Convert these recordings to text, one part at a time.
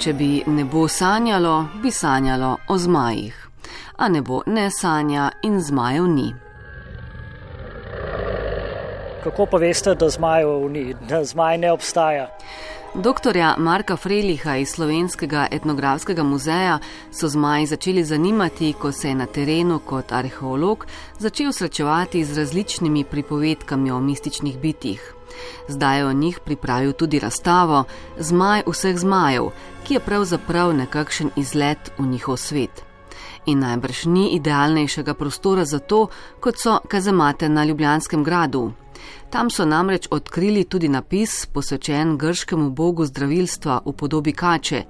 Če bi nebo sanjalo, bi sanjalo o zmajih, a nebo ne sanja in zmajev ni. Kako pa veste, da zmajev ni, da zmaj ne obstaja? Doktorja Marka Freliha iz Slovenskega etnografskega muzeja so zmaji začeli zanimati, ko se je na terenu kot arheolog začel srečevati z različnimi pripovedkami o mističnih bitjih. Zdaj je o njih pripravil tudi razstavo Zmaj vseh zmajev, ki je pravzaprav nekakšen izlet v njihov svet. In najbrž ni idealnejšega prostora za to, kot so kazamate na Ljubljanskem gradu. Tam so namreč odkrili tudi napis posvečen grškemu bogu zdravilstva v podobi kače.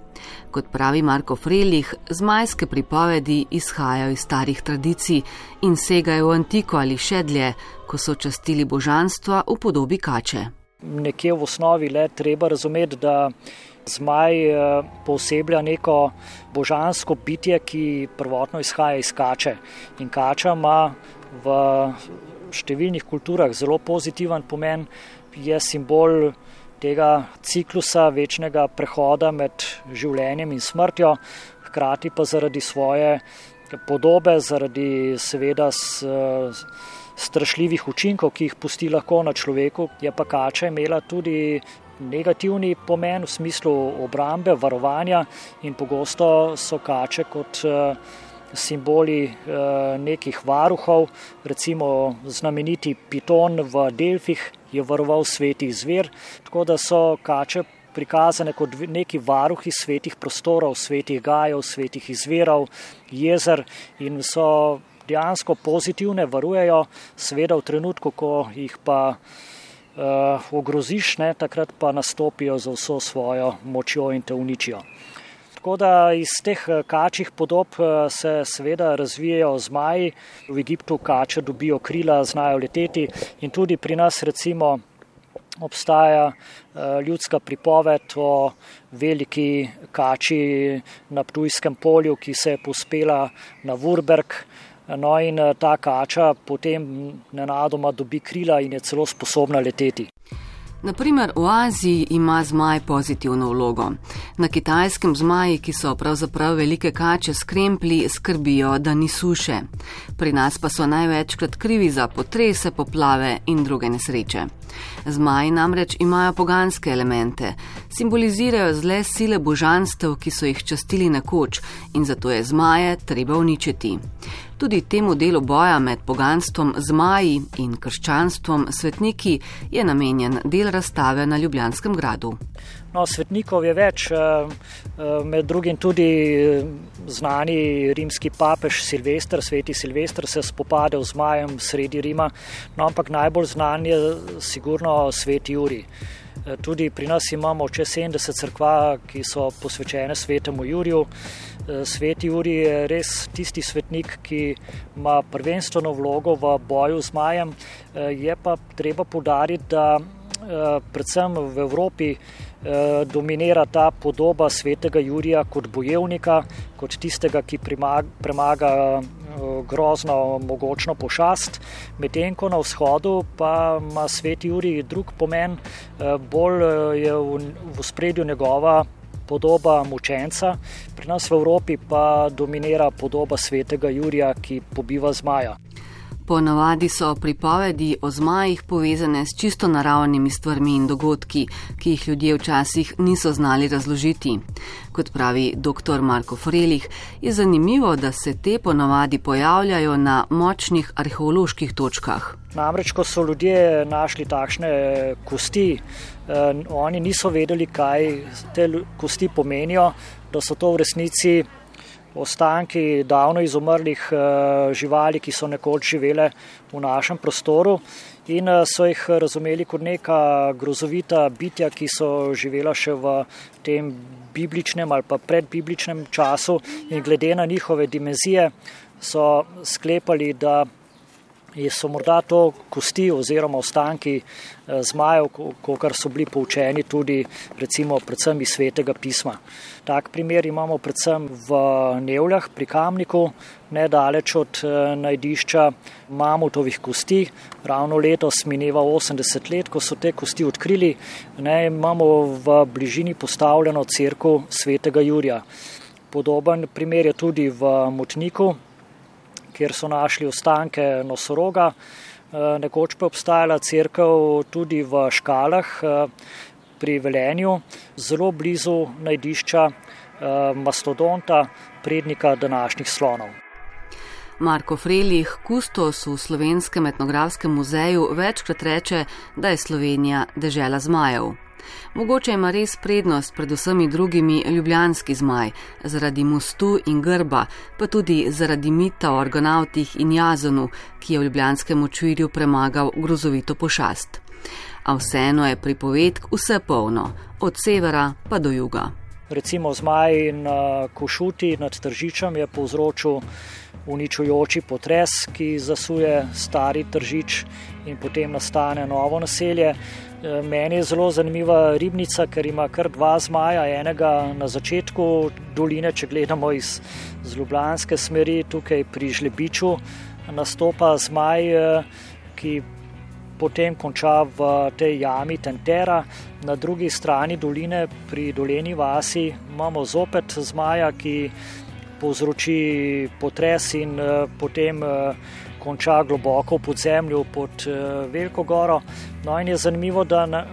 Kot pravi Marko Frelih, zmajske pripovedi izhajajo iz starih tradicij in segajo v antiko ali še dlje, ko so častili božanstva v podobi kače. Nekje v osnovi le treba razumeti, da zmaj eh, poseblja neko božansko bitje, ki prvotno izhaja iz kače. In kača ima v številnih kulturah zelo pozitiven pomen, je simbol tega ciklusa večnega prehoda med življenjem in smrtjo, hkrati pa zaradi svoje podobe, zaradi seveda strašljivih učinkov, ki jih pusti lahko na človeku, je pa kača imela tudi negativni pomen v smislu obrambe, varovanja in pogosto so kače kot simboli eh, nekih varuhov, recimo znameniti Piton v Delfih je varoval sveti zver, tako da so kače prikazane kot neki varuhi svetih prostorov, svetih gajev, svetih izverov, jezer in so dejansko pozitivne, varujejo, seveda v trenutku, ko jih pa uh, ogroziš, ne, takrat pa nastopijo za vso svojo močjo in te uničijo. Tako da iz teh eh, kačjih podob eh, se seveda razvijajo zmaji. V Egiptu kače dobijo krila, znajo leteti in tudi pri nas recimo obstaja eh, ljudska pripoved o veliki kači na Ptujskem polju, ki se je pospela na Wurberg. No in ta kača potem nenadoma dobi krila in je celo sposobna leteti. Naprimer, v Aziji ima zmaj pozitivno vlogo. Na kitajskem zmaji, ki so pravzaprav velike kače s krempli, skrbijo, da ni suše. Pri nas pa so največkrat krivi za potrese, poplave in druge nesreče. Zmaji namreč imajo poganske elemente, simbolizirajo zle sile božanstev, ki so jih častili nekoč in zato je zmaje treba uničiti. Tudi temu delu boja med poganstvom zmaji in krščanstvom svetniki je namenjen del razstave na Ljubljanskem gradu. No, svetnikov je več, eh, eh, med drugim tudi eh, znani rimski papež Silvestr, sveti Silvestr se spopade z zmajem sredi Rima, no, ampak najbolj znan je sigurno sveti Juri. Tudi pri nas imamo čez 70 crkva, ki so posvečene svetemu Juriju. Eh, Sveti Juri je res tisti svetnik, ki ima prvenstveno vlogo v boju z majem. Eh, je pa treba podariti, da eh, predvsem v Evropi dominira ta podoba svetega Jurija kot bojevnika, kot tistega, ki premaga grozno mogočno pošast, medtem ko na vzhodu pa ima sveti Juri drug pomen, bolj je v spredju njegova podoba mučenca, pri nas v Evropi pa dominira podoba svetega Jurija, ki pobiva zmaja. Ponavadi so pripovedi o zmajih povezane s čisto naravnimi stvarmi in dogodki, ki jih ljudje včasih niso znali razložiti. Kot pravi dr. Marko Frelih, je zanimivo, da se te ponavadi pojavljajo na močnih arheoloških točkah. Namreč, ko so ljudje našli takšne kosti, eh, oni niso vedeli, kaj te kosti pomenijo, da so to v resnici ostanki davno izumrlih eh, živali, ki so nekoč živele v našem prostoru in eh, so jih razumeli kot neka grozovita bitja, ki so živela še v tem bibličnem ali pa predbibličnem času in glede na njihove dimenzije so sklepali, da so morda to kosti oziroma ostanki eh, zmajev, kot so bili poučeni tudi recimo predvsem iz svetega pisma. Tak primer imamo predvsem v Nevljah pri Kamniku, nedaleč od eh, najdišča mamutovih kosti. Ravno letos mineva 80 let, ko so te kosti odkrili. Ne, imamo v bližini postavljeno crkvo svetega Jurija. Podoben primer je tudi v Motniku, kjer so našli ostanke nosoroga. Eh, nekoč pa je obstajala crkva tudi v Škalah eh, pri Velenju, zelo blizu najdišča eh, mastodonta, prednika današnjih slonov. Marko Frelih, kustos v Slovenskem etnografskem muzeju, večkrat reče, da je Slovenija dežela zmajev. Mogoče ima res prednost pred vsemi drugimi ljubljanski zmaj, zaradi mostu in grba, pa tudi zaradi mita o organavtih in jazonu, ki je v ljubljanskem očvirju premagal grozovito pošast. A vseeno je pripovedk vse polno, od severa pa do juga. Recimo zmaj na Košuti nad Tržičem je povzročil uničujoči potres, ki zasuje stari Tržič in potem nastane novo naselje. Eh, meni je zelo zanimiva ribnica, ker ima kar dva zmaja, enega na začetku doline, če gledamo iz Ljubljanske smeri, tukaj pri Žlebiču, nastopa zmaj, eh, ki potem konča v tej jami Tentera. Na drugi strani doline, pri doleni vasi, imamo zopet zmaja, ki povzroči potres in eh, potem konča globoko v podzemlju pod eh, Veliko goro. No in je zanimivo, da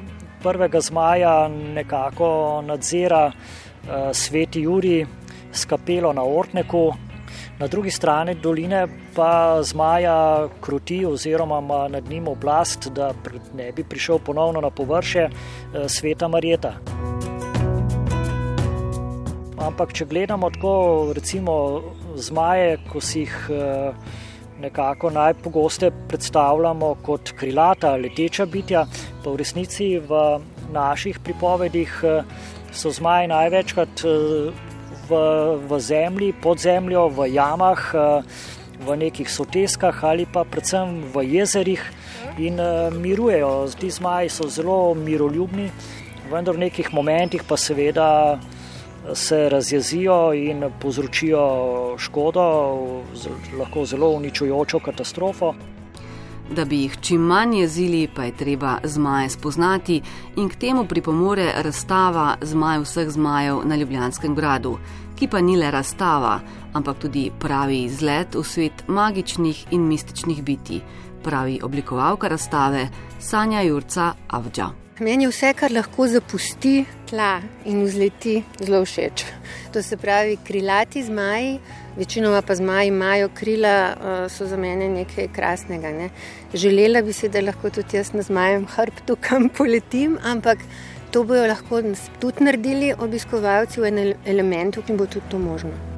prvega zmaja nekako nadzira eh, sveti Juri s kapelo na Ortneku. Na drugi strani doline pa zmaja kroti oziroma ima nad njim oblast, da ne bi prišel ponovno na površje eh, sveta Marjeta. Ampak, če gledamo tako, recimo zmaje, ko si jih nekako najpogosteje predstavljamo kot krilata, leteča bitja, pa v resnici v naših pripovedih eh, so zmaji največkrat eh, v, v zemlji, pod zemljo, v jamah, eh, v nekih soteskah ali pa predvsem v jezerih in mirujejo. Ti zmaji so zelo miroljubni, vendar v nekih momentih pa seveda se razjezijo in povzročijo škodo, lahko zelo uničujočo katastrofo. Da bi jih čim manj jezili, pa je treba zmaje spoznati in k temu pripomore razstava Zmaj vseh zmajev na Ljubljanskem gradu, ki pa ni le razstava, ampak tudi pravi izlet v svet magičnih in mističnih biti, pravi oblikovalka razstave Sanja Jurca Avdža. Meni je vse, kar lahko zapusti tla in vzleti, zelo všeč. To se pravi, krilati zmaji, večinoma pa zmaji imajo krila, eh, so za mene nekaj krasnega. Ne. Želela bi se, da lahko tudi jaz na zmajem hrbtu kam poletim, ampak to bojo lahko tudi naredili obiskovalci v enem elementu, ki bo tudi to možno.